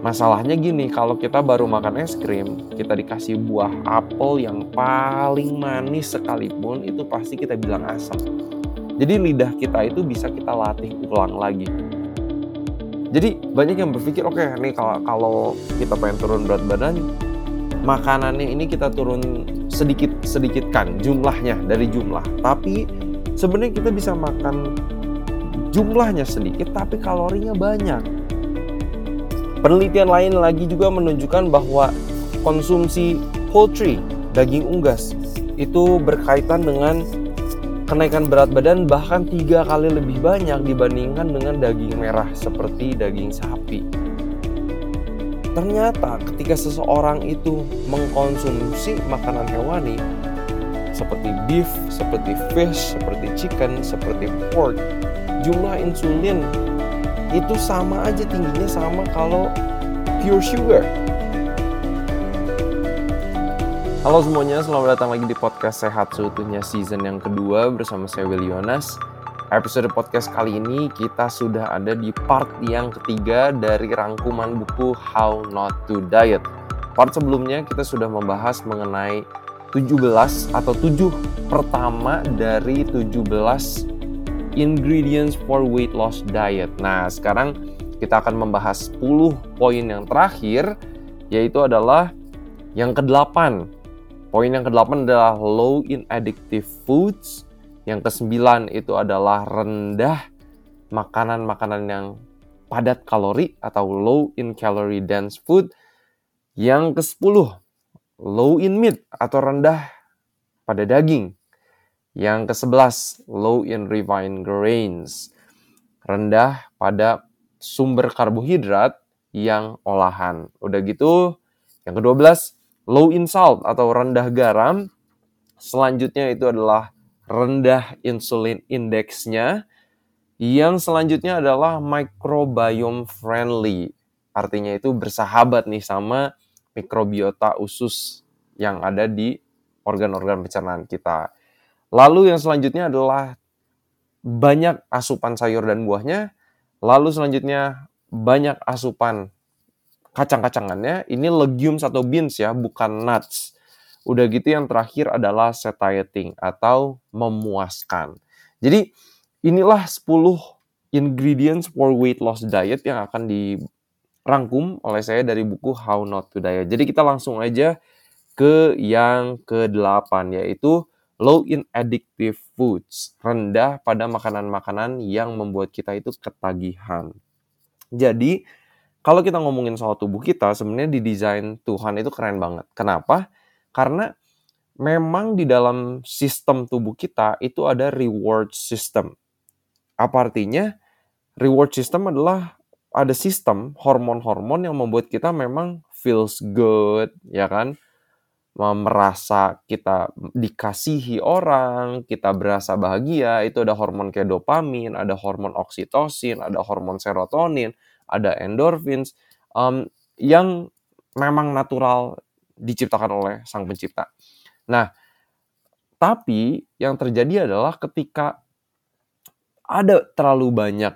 Masalahnya gini, kalau kita baru makan es krim, kita dikasih buah apel yang paling manis sekalipun, itu pasti kita bilang asam. Jadi lidah kita itu bisa kita latih ulang lagi. Jadi banyak yang berpikir, oke okay, nih kalau kalau kita pengen turun berat badan, makanannya ini kita turun sedikit sedikitkan jumlahnya dari jumlah. Tapi sebenarnya kita bisa makan jumlahnya sedikit tapi kalorinya banyak Penelitian lain lagi juga menunjukkan bahwa konsumsi poultry, daging unggas, itu berkaitan dengan kenaikan berat badan bahkan tiga kali lebih banyak dibandingkan dengan daging merah seperti daging sapi. Ternyata ketika seseorang itu mengkonsumsi makanan hewani seperti beef, seperti fish, seperti chicken, seperti pork, jumlah insulin itu sama aja tingginya sama kalau pure sugar. Halo semuanya, selamat datang lagi di podcast Sehat Seutuhnya season yang kedua bersama saya Will Yonas. Episode podcast kali ini kita sudah ada di part yang ketiga dari rangkuman buku How Not to Diet. Part sebelumnya kita sudah membahas mengenai 17 atau 7 pertama dari 17 ingredients for weight loss diet. Nah, sekarang kita akan membahas 10 poin yang terakhir yaitu adalah yang ke-8. Poin yang ke-8 adalah low in addictive foods. Yang ke-9 itu adalah rendah makanan-makanan yang padat kalori atau low in calorie dense food. Yang ke-10 low in meat atau rendah pada daging. Yang ke-11, low in refined grains. Rendah pada sumber karbohidrat yang olahan. Udah gitu, yang ke-12, low in salt atau rendah garam. Selanjutnya itu adalah rendah insulin indeksnya. Yang selanjutnya adalah microbiome friendly. Artinya itu bersahabat nih sama mikrobiota usus yang ada di organ-organ pencernaan kita. Lalu yang selanjutnya adalah banyak asupan sayur dan buahnya. Lalu selanjutnya banyak asupan kacang-kacangannya. Ini legumes atau beans ya, bukan nuts. Udah gitu yang terakhir adalah satiating atau memuaskan. Jadi inilah 10 ingredients for weight loss diet yang akan dirangkum oleh saya dari buku How Not to Diet. Jadi kita langsung aja ke yang ke-8 yaitu low in addictive foods, rendah pada makanan-makanan yang membuat kita itu ketagihan. Jadi, kalau kita ngomongin soal tubuh kita, sebenarnya didesain Tuhan itu keren banget. Kenapa? Karena memang di dalam sistem tubuh kita itu ada reward system. Apa artinya? Reward system adalah ada sistem hormon-hormon yang membuat kita memang feels good, ya kan? Merasa kita dikasihi orang, kita berasa bahagia, itu ada hormon kayak dopamin, ada hormon oksitosin, ada hormon serotonin, ada endorphins um, yang memang natural diciptakan oleh sang pencipta. Nah, tapi yang terjadi adalah ketika ada terlalu banyak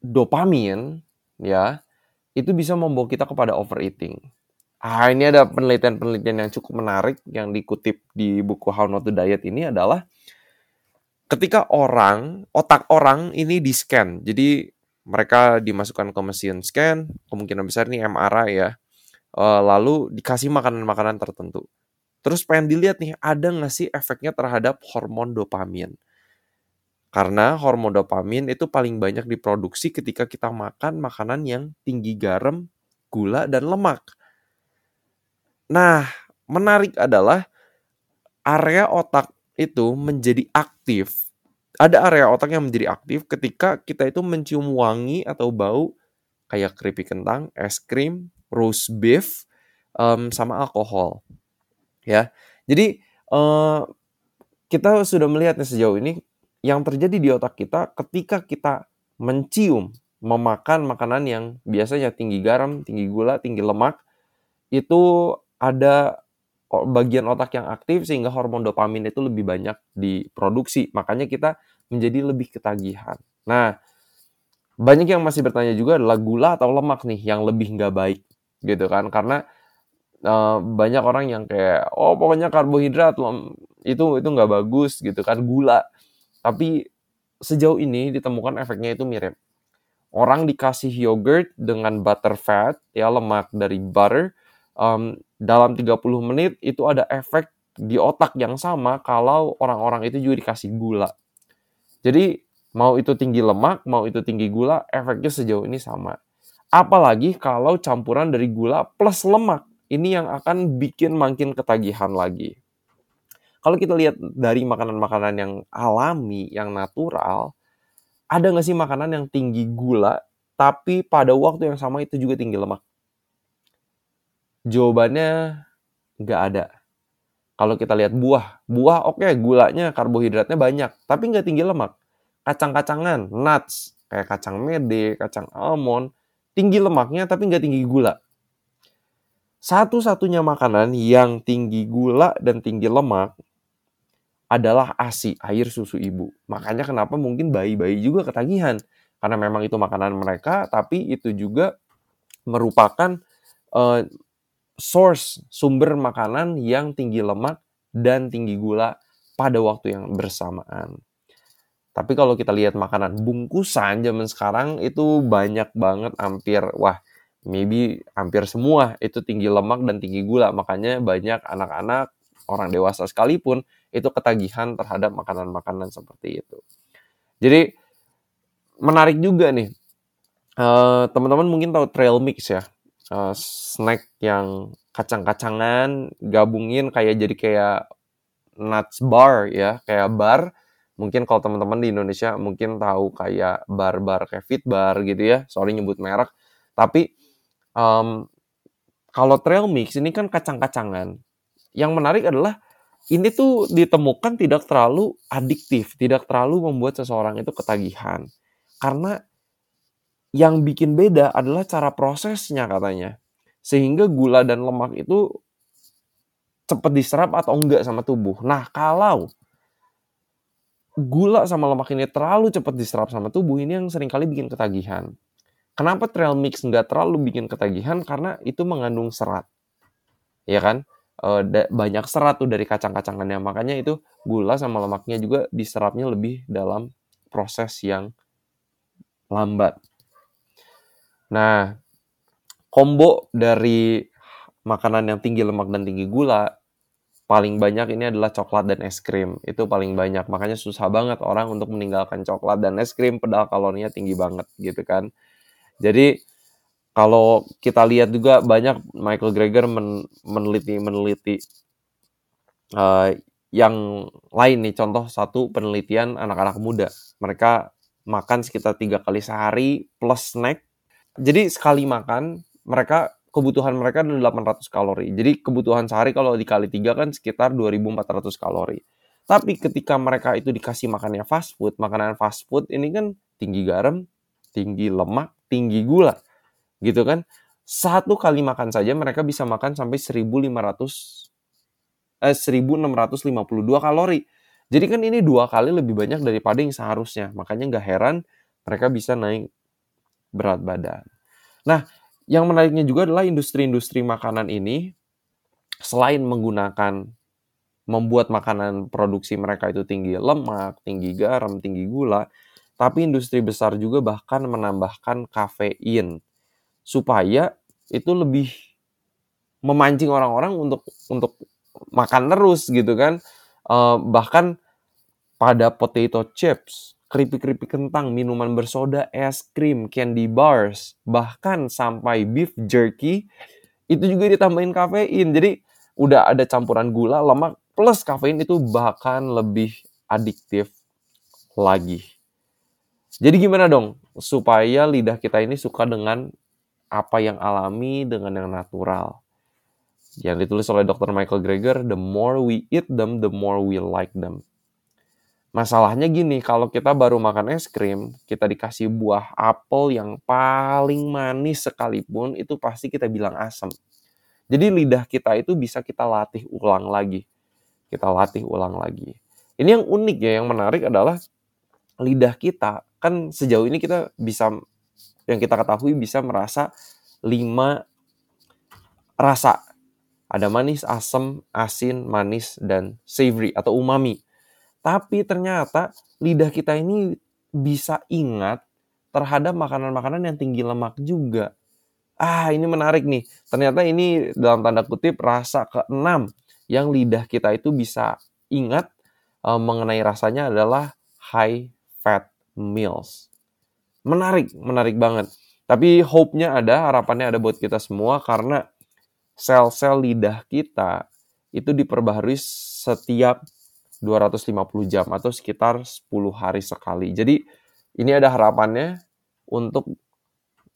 dopamin, ya, itu bisa membawa kita kepada overeating. Ah, ini ada penelitian-penelitian yang cukup menarik yang dikutip di buku How Not to Diet ini adalah ketika orang, otak orang ini di-scan. Jadi mereka dimasukkan ke mesin scan, kemungkinan besar ini MRI ya. Uh, lalu dikasih makanan-makanan tertentu. Terus pengen dilihat nih, ada nggak sih efeknya terhadap hormon dopamin? Karena hormon dopamin itu paling banyak diproduksi ketika kita makan makanan yang tinggi garam, gula, dan lemak. Nah, menarik adalah area otak itu menjadi aktif. Ada area otak yang menjadi aktif ketika kita itu mencium wangi atau bau kayak keripik kentang, es krim, roast beef, um, sama alkohol. Ya, jadi uh, kita sudah melihat nih sejauh ini yang terjadi di otak kita ketika kita mencium, memakan makanan yang biasanya tinggi garam, tinggi gula, tinggi lemak, itu ada bagian otak yang aktif sehingga hormon dopamin itu lebih banyak diproduksi. Makanya kita menjadi lebih ketagihan. Nah, banyak yang masih bertanya juga adalah gula atau lemak nih yang lebih nggak baik gitu kan karena uh, banyak orang yang kayak oh pokoknya karbohidrat itu itu nggak bagus gitu kan gula tapi sejauh ini ditemukan efeknya itu mirip orang dikasih yogurt dengan butter fat ya lemak dari butter um, dalam 30 menit itu ada efek di otak yang sama kalau orang-orang itu juga dikasih gula jadi mau itu tinggi lemak mau itu tinggi gula efeknya sejauh ini sama apalagi kalau campuran dari gula plus lemak ini yang akan bikin makin ketagihan lagi. Kalau kita lihat dari makanan-makanan yang alami, yang natural, ada nggak sih makanan yang tinggi gula, tapi pada waktu yang sama itu juga tinggi lemak? Jawabannya nggak ada. Kalau kita lihat buah, buah oke okay, gulanya, karbohidratnya banyak, tapi nggak tinggi lemak. Kacang-kacangan, nuts, kayak kacang mede, kacang almond, tinggi lemaknya tapi nggak tinggi gula satu-satunya makanan yang tinggi gula dan tinggi lemak adalah ASI, air susu ibu. Makanya kenapa mungkin bayi-bayi juga ketagihan. Karena memang itu makanan mereka, tapi itu juga merupakan uh, source, sumber makanan yang tinggi lemak dan tinggi gula pada waktu yang bersamaan. Tapi kalau kita lihat makanan bungkusan zaman sekarang itu banyak banget hampir wah maybe hampir semua itu tinggi lemak dan tinggi gula. Makanya banyak anak-anak, orang dewasa sekalipun itu ketagihan terhadap makanan-makanan seperti itu. Jadi menarik juga nih. Uh, teman-teman mungkin tahu trail mix ya. Uh, snack yang kacang-kacangan gabungin kayak jadi kayak nuts bar ya, kayak bar. Mungkin kalau teman-teman di Indonesia mungkin tahu kayak bar-bar kayak fit bar gitu ya. Sorry nyebut merek. Tapi um, kalau trail mix ini kan kacang-kacangan. Yang menarik adalah ini tuh ditemukan tidak terlalu adiktif, tidak terlalu membuat seseorang itu ketagihan. Karena yang bikin beda adalah cara prosesnya katanya. Sehingga gula dan lemak itu cepat diserap atau enggak sama tubuh. Nah, kalau gula sama lemak ini terlalu cepat diserap sama tubuh, ini yang sering kali bikin ketagihan. Kenapa trail mix nggak terlalu bikin ketagihan? Karena itu mengandung serat. Ya kan? E, banyak serat tuh dari kacang-kacangannya. Makanya itu gula sama lemaknya juga diserapnya lebih dalam proses yang lambat. Nah, combo dari makanan yang tinggi lemak dan tinggi gula paling banyak ini adalah coklat dan es krim. Itu paling banyak. Makanya susah banget orang untuk meninggalkan coklat dan es krim padahal kalorinya tinggi banget gitu kan. Jadi kalau kita lihat juga banyak Michael Greger men meneliti meneliti uh, yang lain nih contoh satu penelitian anak-anak muda mereka makan sekitar tiga kali sehari plus snack jadi sekali makan mereka kebutuhan mereka adalah 800 kalori. Jadi kebutuhan sehari kalau dikali tiga kan sekitar 2400 kalori. Tapi ketika mereka itu dikasih makannya fast food makanan fast food ini kan tinggi garam tinggi lemak tinggi gula gitu kan? Satu kali makan saja mereka bisa makan sampai 1500 eh 1652 kalori. Jadi kan ini dua kali lebih banyak daripada yang seharusnya. Makanya nggak heran mereka bisa naik berat badan nah yang menariknya juga adalah industri-industri makanan ini selain menggunakan membuat makanan produksi mereka itu tinggi lemak, tinggi garam, tinggi gula, tapi industri besar juga bahkan menambahkan kafein supaya itu lebih memancing orang-orang untuk untuk makan terus gitu kan. Uh, bahkan pada potato chips, keripik-keripik kentang, minuman bersoda, es krim, candy bars, bahkan sampai beef jerky itu juga ditambahin kafein. Jadi udah ada campuran gula, lemak plus kafein itu bahkan lebih adiktif lagi. Jadi gimana dong supaya lidah kita ini suka dengan apa yang alami, dengan yang natural. Yang ditulis oleh Dr. Michael Greger, the more we eat them, the more we like them. Masalahnya gini, kalau kita baru makan es krim, kita dikasih buah apel yang paling manis sekalipun, itu pasti kita bilang asam. Jadi lidah kita itu bisa kita latih ulang lagi. Kita latih ulang lagi. Ini yang unik ya, yang menarik adalah lidah kita kan sejauh ini kita bisa yang kita ketahui bisa merasa lima rasa. Ada manis, asam, asin, manis, dan savory atau umami. Tapi ternyata lidah kita ini bisa ingat terhadap makanan-makanan yang tinggi lemak juga. Ah, ini menarik nih. Ternyata ini dalam tanda kutip rasa keenam yang lidah kita itu bisa ingat uh, mengenai rasanya adalah high fat meals. Menarik, menarik banget. Tapi hope-nya ada, harapannya ada buat kita semua karena sel-sel lidah kita itu diperbaharui setiap 250 jam atau sekitar 10 hari sekali. Jadi ini ada harapannya untuk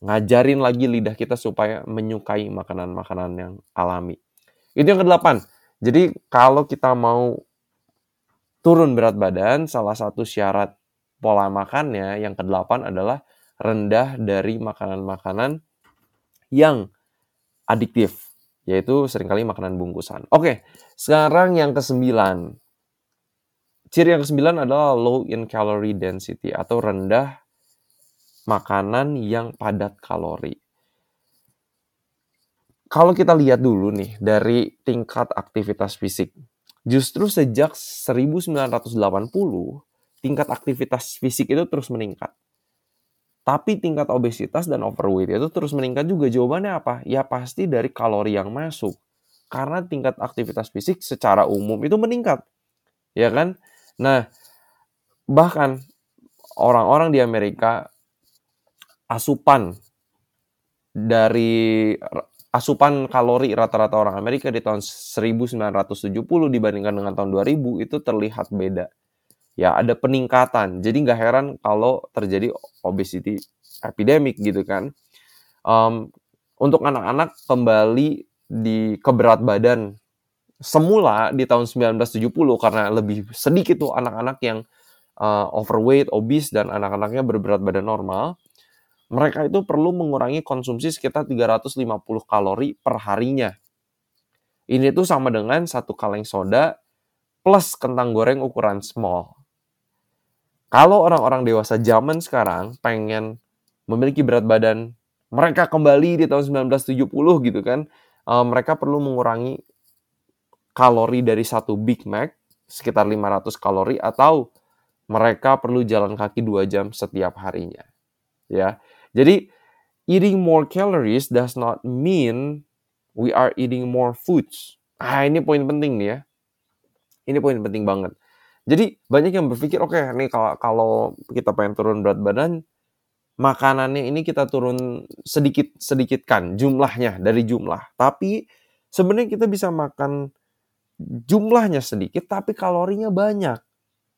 ngajarin lagi lidah kita supaya menyukai makanan-makanan yang alami. Itu yang kedelapan. Jadi kalau kita mau turun berat badan, salah satu syarat pola makannya yang kedelapan adalah rendah dari makanan-makanan yang adiktif, yaitu sering kali makanan bungkusan. Oke, sekarang yang kesembilan. Ciri yang kesembilan adalah low in calorie density atau rendah makanan yang padat kalori. Kalau kita lihat dulu nih dari tingkat aktivitas fisik, justru sejak 1980 tingkat aktivitas fisik itu terus meningkat. Tapi tingkat obesitas dan overweight itu terus meningkat juga. Jawabannya apa? Ya pasti dari kalori yang masuk. Karena tingkat aktivitas fisik secara umum itu meningkat. Ya kan? Nah, bahkan orang-orang di Amerika asupan dari asupan kalori rata-rata orang Amerika di tahun 1970 dibandingkan dengan tahun 2000 itu terlihat beda ya ada peningkatan. Jadi nggak heran kalau terjadi obesity epidemic gitu kan. Um, untuk anak-anak kembali di keberat badan semula di tahun 1970 karena lebih sedikit tuh anak-anak yang uh, overweight, obese dan anak-anaknya berberat badan normal. Mereka itu perlu mengurangi konsumsi sekitar 350 kalori per harinya. Ini tuh sama dengan satu kaleng soda plus kentang goreng ukuran small. Kalau orang-orang dewasa zaman sekarang pengen memiliki berat badan mereka kembali di tahun 1970 gitu kan, uh, mereka perlu mengurangi kalori dari satu Big Mac sekitar 500 kalori atau mereka perlu jalan kaki 2 jam setiap harinya. Ya. Jadi eating more calories does not mean we are eating more foods. Ah, ini poin penting nih ya. Ini poin penting banget. Jadi banyak yang berpikir oke okay, nih kalau kalau kita pengen turun berat badan makanannya ini kita turun sedikit sedikitkan jumlahnya dari jumlah. Tapi sebenarnya kita bisa makan jumlahnya sedikit tapi kalorinya banyak.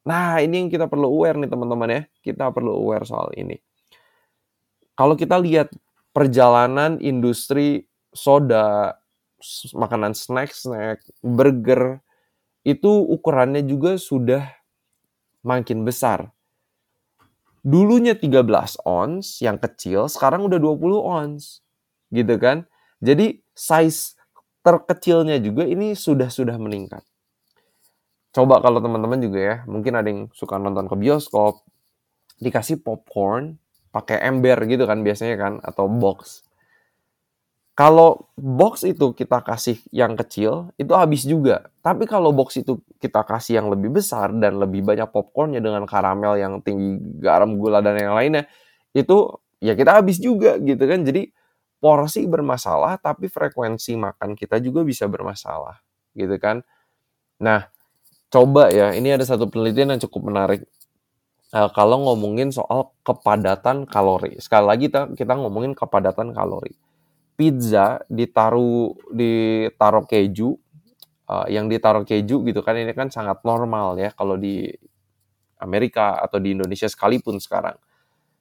Nah, ini yang kita perlu aware nih teman-teman ya. Kita perlu aware soal ini. Kalau kita lihat perjalanan industri soda, makanan snack-snack, burger, itu ukurannya juga sudah makin besar. Dulunya 13 ons yang kecil, sekarang udah 20 ons. Gitu kan? Jadi size terkecilnya juga ini sudah-sudah meningkat. Coba kalau teman-teman juga ya, mungkin ada yang suka nonton ke bioskop, dikasih popcorn pakai ember gitu kan biasanya kan atau box. Kalau box itu kita kasih yang kecil, itu habis juga. Tapi kalau box itu kita kasih yang lebih besar dan lebih banyak popcornnya dengan karamel yang tinggi garam, gula, dan yang lainnya, itu ya kita habis juga gitu kan. Jadi porsi bermasalah, tapi frekuensi makan kita juga bisa bermasalah gitu kan. Nah, coba ya, ini ada satu penelitian yang cukup menarik. Uh, kalau ngomongin soal kepadatan kalori. Sekali lagi kita, kita ngomongin kepadatan kalori pizza ditaruh ditaruh keju uh, yang ditaruh keju gitu kan ini kan sangat normal ya kalau di Amerika atau di Indonesia sekalipun sekarang.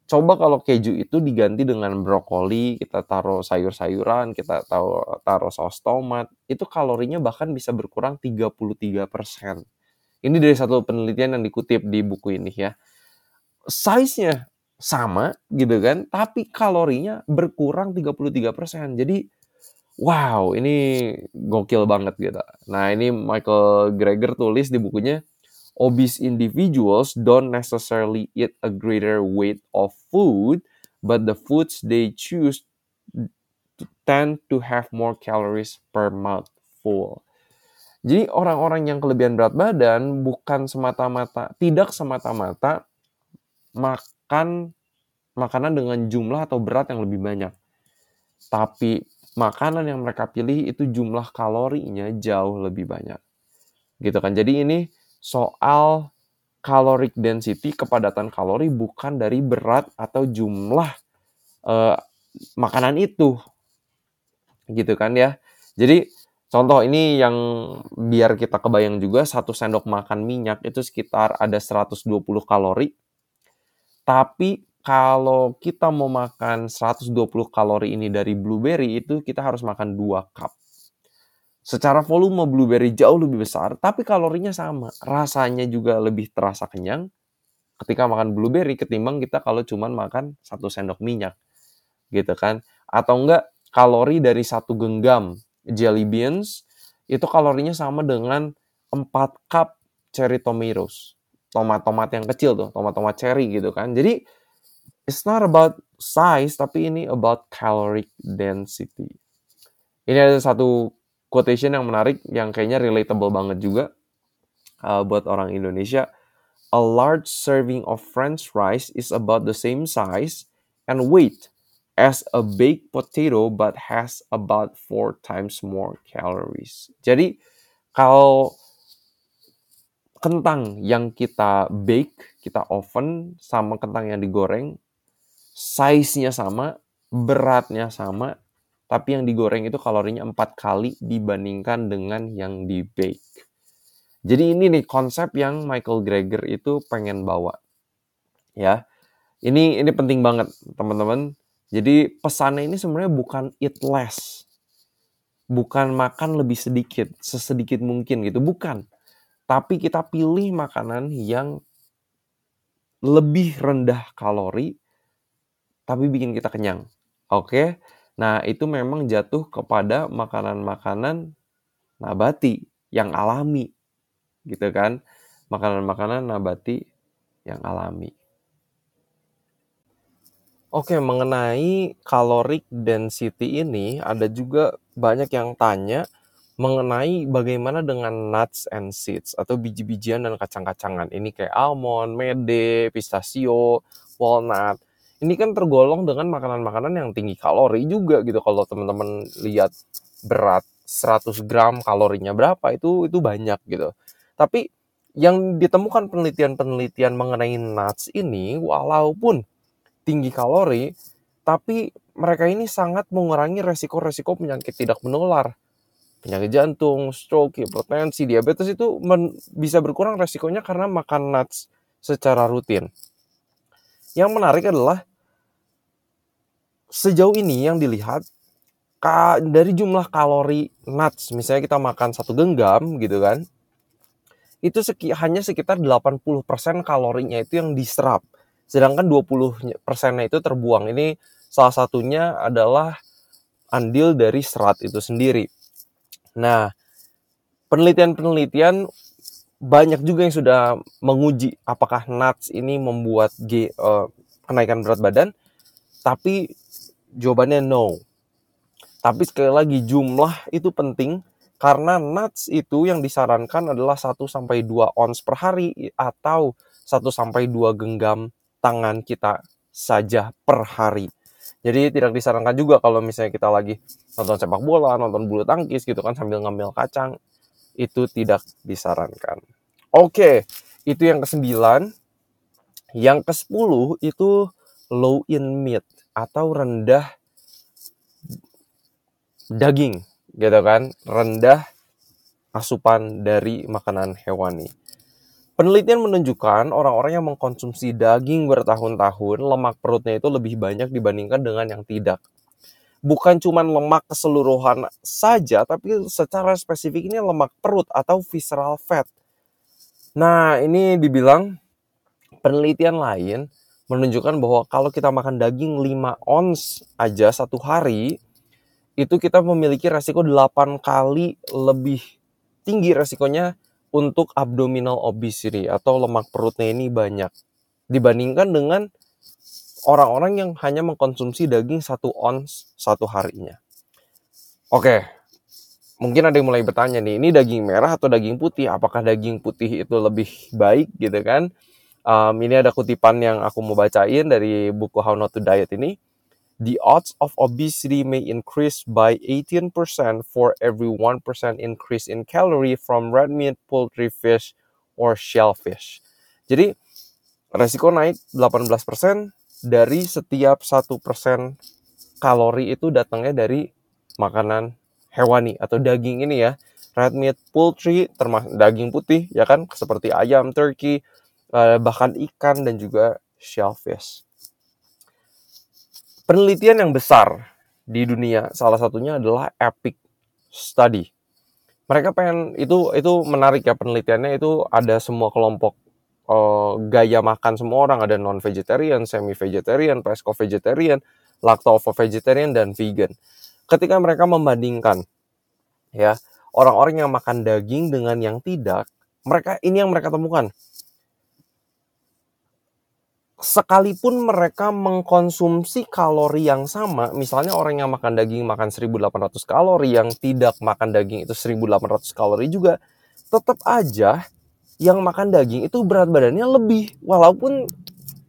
Coba kalau keju itu diganti dengan brokoli, kita taruh sayur-sayuran, kita taruh, taruh saus tomat, itu kalorinya bahkan bisa berkurang 33%. Ini dari satu penelitian yang dikutip di buku ini ya. Size-nya sama gitu kan, tapi kalorinya berkurang 33%. Jadi wow, ini gokil banget gitu. Nah, ini Michael Greger tulis di bukunya Obese individuals don't necessarily eat a greater weight of food, but the foods they choose tend to have more calories per mouthful. Jadi orang-orang yang kelebihan berat badan bukan semata-mata tidak semata-mata makan makanan dengan jumlah atau berat yang lebih banyak. Tapi makanan yang mereka pilih itu jumlah kalorinya jauh lebih banyak. Gitu kan. Jadi ini soal caloric density, kepadatan kalori bukan dari berat atau jumlah uh, makanan itu. Gitu kan ya. Jadi contoh ini yang biar kita kebayang juga satu sendok makan minyak itu sekitar ada 120 kalori. Tapi kalau kita mau makan 120 kalori ini dari blueberry itu kita harus makan 2 cup. Secara volume blueberry jauh lebih besar, tapi kalorinya sama. Rasanya juga lebih terasa kenyang ketika makan blueberry ketimbang kita kalau cuman makan satu sendok minyak. Gitu kan. Atau enggak kalori dari satu genggam jelly beans itu kalorinya sama dengan 4 cup cherry tomatoes. Tomat-tomat yang kecil tuh, tomat-tomat cherry gitu kan. Jadi it's not about size tapi ini about caloric density. Ini ada satu quotation yang menarik yang kayaknya relatable banget juga uh, buat orang Indonesia. A large serving of french fries is about the same size and weight as a baked potato but has about four times more calories. Jadi kalau kentang yang kita bake, kita oven sama kentang yang digoreng size-nya sama, beratnya sama, tapi yang digoreng itu kalorinya empat kali dibandingkan dengan yang di bake. Jadi ini nih konsep yang Michael Greger itu pengen bawa. Ya. Ini ini penting banget, teman-teman. Jadi pesannya ini sebenarnya bukan eat less. Bukan makan lebih sedikit, sesedikit mungkin gitu, bukan. Tapi kita pilih makanan yang lebih rendah kalori tapi bikin kita kenyang. Oke. Nah, itu memang jatuh kepada makanan-makanan nabati yang alami. Gitu kan? Makanan-makanan nabati yang alami. Oke, mengenai caloric density ini ada juga banyak yang tanya mengenai bagaimana dengan nuts and seeds atau biji-bijian dan kacang-kacangan. Ini kayak almond, mede, pistachio, walnut ini kan tergolong dengan makanan-makanan yang tinggi kalori juga gitu. Kalau teman-teman lihat berat 100 gram kalorinya berapa itu itu banyak gitu. Tapi yang ditemukan penelitian-penelitian mengenai nuts ini walaupun tinggi kalori tapi mereka ini sangat mengurangi resiko-resiko penyakit tidak menular. Penyakit jantung, stroke, hipertensi, diabetes itu bisa berkurang resikonya karena makan nuts secara rutin. Yang menarik adalah sejauh ini yang dilihat dari jumlah kalori nuts, misalnya kita makan satu genggam gitu kan, itu seki, hanya sekitar 80% kalorinya itu yang diserap. Sedangkan 20 persennya itu terbuang. Ini salah satunya adalah andil dari serat itu sendiri. Nah, penelitian-penelitian banyak juga yang sudah menguji apakah nuts ini membuat G, uh, kenaikan berat badan, tapi jawabannya no. Tapi sekali lagi jumlah itu penting karena nuts itu yang disarankan adalah 1 sampai 2 ons per hari atau 1 sampai 2 genggam tangan kita saja per hari. Jadi tidak disarankan juga kalau misalnya kita lagi nonton sepak bola, nonton bulu tangkis gitu kan sambil ngambil kacang, itu tidak disarankan. Oke, itu yang ke-9. Yang ke-10 itu low in meat atau rendah daging gitu kan, rendah asupan dari makanan hewani. Penelitian menunjukkan orang-orang yang mengkonsumsi daging bertahun-tahun, lemak perutnya itu lebih banyak dibandingkan dengan yang tidak. Bukan cuma lemak keseluruhan saja, tapi secara spesifik ini lemak perut atau visceral fat. Nah, ini dibilang penelitian lain menunjukkan bahwa kalau kita makan daging 5 ons aja satu hari, itu kita memiliki resiko 8 kali lebih tinggi resikonya untuk abdominal obesity atau lemak perutnya ini banyak. Dibandingkan dengan orang-orang yang hanya mengkonsumsi daging satu ons satu harinya. Oke, mungkin ada yang mulai bertanya nih, ini daging merah atau daging putih? Apakah daging putih itu lebih baik gitu kan? Um, ini ada kutipan yang aku mau bacain dari buku How Not to Diet ini. The odds of obesity may increase by 18% for every 1% increase in calorie from red meat, poultry, fish, or shellfish. Jadi, resiko naik 18% dari setiap 1% kalori itu datangnya dari makanan hewani atau daging ini ya. Red meat, poultry, termasuk daging putih ya kan seperti ayam, turkey, eh, bahkan ikan dan juga shellfish. Penelitian yang besar di dunia salah satunya adalah Epic Study. Mereka pengen itu itu menarik ya penelitiannya itu ada semua kelompok uh, gaya makan semua orang ada non vegetarian, semi vegetarian, pesco vegetarian, lacto vegetarian dan vegan ketika mereka membandingkan ya orang-orang yang makan daging dengan yang tidak, mereka ini yang mereka temukan. Sekalipun mereka mengkonsumsi kalori yang sama, misalnya orang yang makan daging makan 1800 kalori, yang tidak makan daging itu 1800 kalori juga, tetap aja yang makan daging itu berat badannya lebih walaupun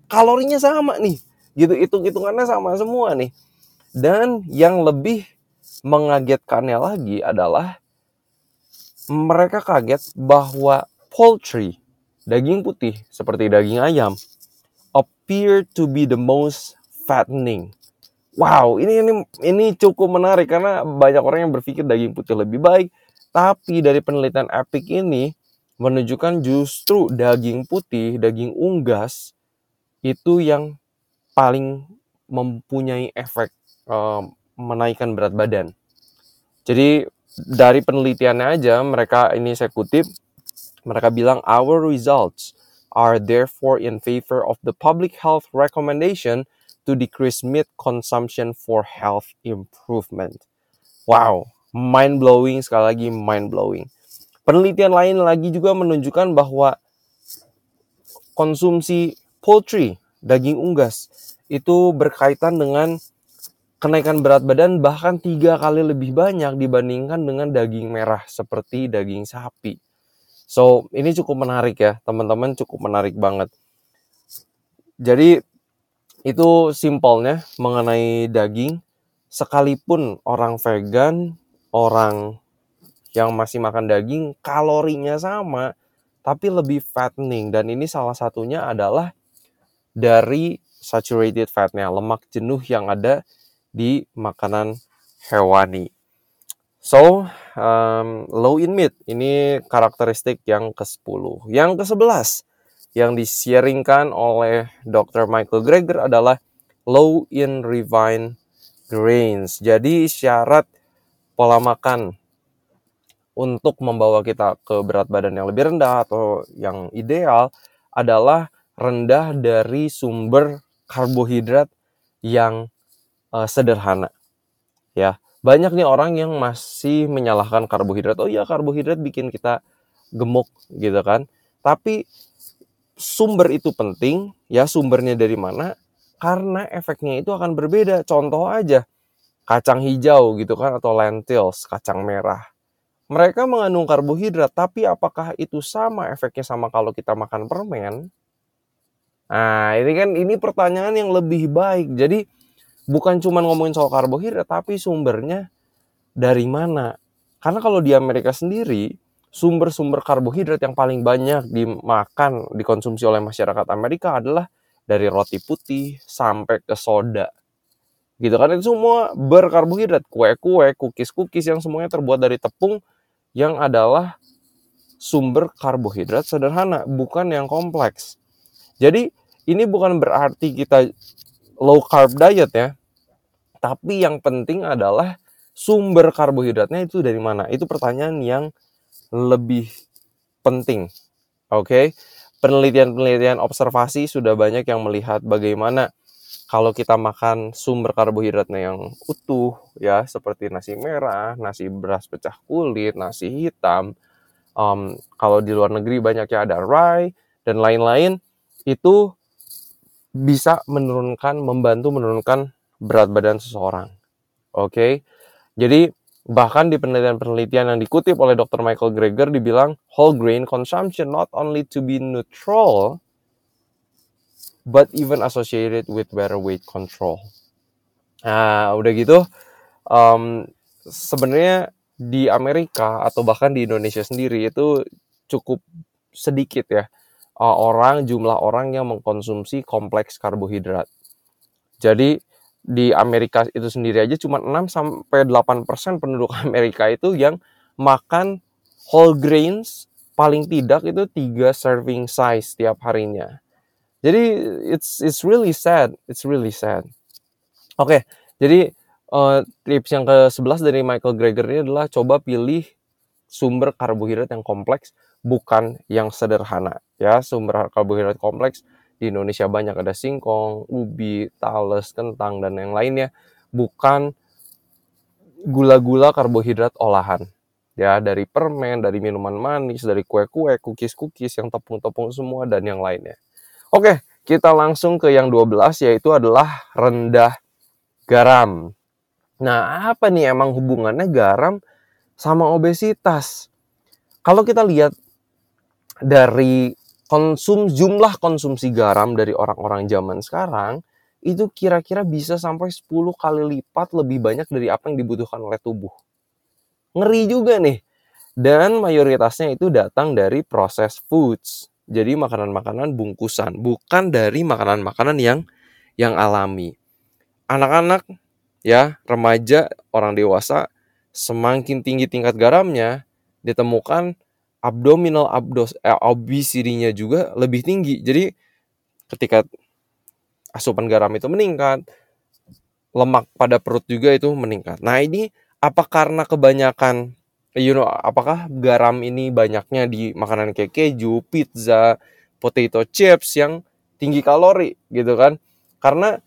kalorinya sama nih. Gitu hitung-hitungannya sama semua nih. Dan yang lebih mengagetkannya lagi adalah mereka kaget bahwa poultry, daging putih seperti daging ayam, appear to be the most fattening. Wow, ini ini ini cukup menarik karena banyak orang yang berpikir daging putih lebih baik, tapi dari penelitian Epic ini menunjukkan justru daging putih, daging unggas itu yang paling mempunyai efek uh, menaikkan berat badan. Jadi dari penelitiannya aja mereka ini saya kutip mereka bilang our results are therefore in favor of the public health recommendation to decrease meat consumption for health improvement. Wow, mind blowing sekali lagi mind blowing. Penelitian lain lagi juga menunjukkan bahwa konsumsi poultry, daging unggas, itu berkaitan dengan kenaikan berat badan bahkan tiga kali lebih banyak dibandingkan dengan daging merah seperti daging sapi. So, ini cukup menarik ya, teman-teman cukup menarik banget. Jadi, itu simpelnya mengenai daging. Sekalipun orang vegan, orang yang masih makan daging, kalorinya sama, tapi lebih fattening. Dan ini salah satunya adalah dari saturated fatnya, lemak jenuh yang ada di makanan hewani. So, um, low in meat ini karakteristik yang ke-10. Yang ke-11 yang disiaringkan oleh Dr. Michael Greger adalah low in refined grains. Jadi syarat pola makan untuk membawa kita ke berat badan yang lebih rendah atau yang ideal adalah rendah dari sumber karbohidrat yang uh, sederhana. Ya, banyak nih orang yang masih menyalahkan karbohidrat. Oh iya, karbohidrat bikin kita gemuk gitu kan. Tapi sumber itu penting, ya sumbernya dari mana? Karena efeknya itu akan berbeda. Contoh aja, kacang hijau gitu kan atau lentils, kacang merah. Mereka mengandung karbohidrat, tapi apakah itu sama efeknya sama kalau kita makan permen? Nah, ini kan ini pertanyaan yang lebih baik. Jadi bukan cuma ngomongin soal karbohidrat tapi sumbernya dari mana karena kalau di Amerika sendiri sumber-sumber karbohidrat yang paling banyak dimakan dikonsumsi oleh masyarakat Amerika adalah dari roti putih sampai ke soda gitu kan itu semua berkarbohidrat kue-kue cookies-cookies yang semuanya terbuat dari tepung yang adalah sumber karbohidrat sederhana bukan yang kompleks jadi ini bukan berarti kita low carb diet ya. Tapi yang penting adalah sumber karbohidratnya itu dari mana? Itu pertanyaan yang lebih penting. Oke. Okay? Penelitian-penelitian observasi sudah banyak yang melihat bagaimana kalau kita makan sumber karbohidratnya yang utuh ya seperti nasi merah, nasi beras pecah kulit, nasi hitam. Um, kalau di luar negeri banyaknya ada rye dan lain-lain itu bisa menurunkan, membantu menurunkan berat badan seseorang. Oke, okay? jadi bahkan di penelitian-penelitian yang dikutip oleh Dr. Michael Greger dibilang whole grain consumption not only to be neutral, but even associated with better weight control. Nah, udah gitu, um, sebenarnya di Amerika atau bahkan di Indonesia sendiri itu cukup sedikit ya uh, orang jumlah orang yang mengkonsumsi kompleks karbohidrat. Jadi di Amerika itu sendiri aja cuma 6 sampai 8% penduduk Amerika itu yang makan whole grains paling tidak itu 3 serving size tiap harinya. Jadi it's it's really sad, it's really sad. Oke, okay, jadi uh, tips yang ke-11 dari Michael Greger ini adalah coba pilih sumber karbohidrat yang kompleks bukan yang sederhana ya. Sumber karbohidrat kompleks di Indonesia banyak ada singkong, ubi, tales, kentang dan yang lainnya bukan gula-gula karbohidrat olahan ya dari permen, dari minuman manis, dari kue-kue, cookies-cookies yang tepung-tepung semua dan yang lainnya. Oke, kita langsung ke yang 12 yaitu adalah rendah garam. Nah, apa nih emang hubungannya garam sama obesitas? Kalau kita lihat dari konsum jumlah konsumsi garam dari orang-orang zaman sekarang itu kira-kira bisa sampai 10 kali lipat lebih banyak dari apa yang dibutuhkan oleh tubuh. Ngeri juga nih. Dan mayoritasnya itu datang dari proses foods. Jadi makanan-makanan bungkusan, bukan dari makanan-makanan yang yang alami. Anak-anak ya, remaja, orang dewasa semakin tinggi tingkat garamnya ditemukan abdominal abdos eh, obesity-nya juga lebih tinggi. Jadi ketika asupan garam itu meningkat, lemak pada perut juga itu meningkat. Nah, ini apa karena kebanyakan you know, apakah garam ini banyaknya di makanan kayak keju, pizza, potato chips yang tinggi kalori gitu kan? Karena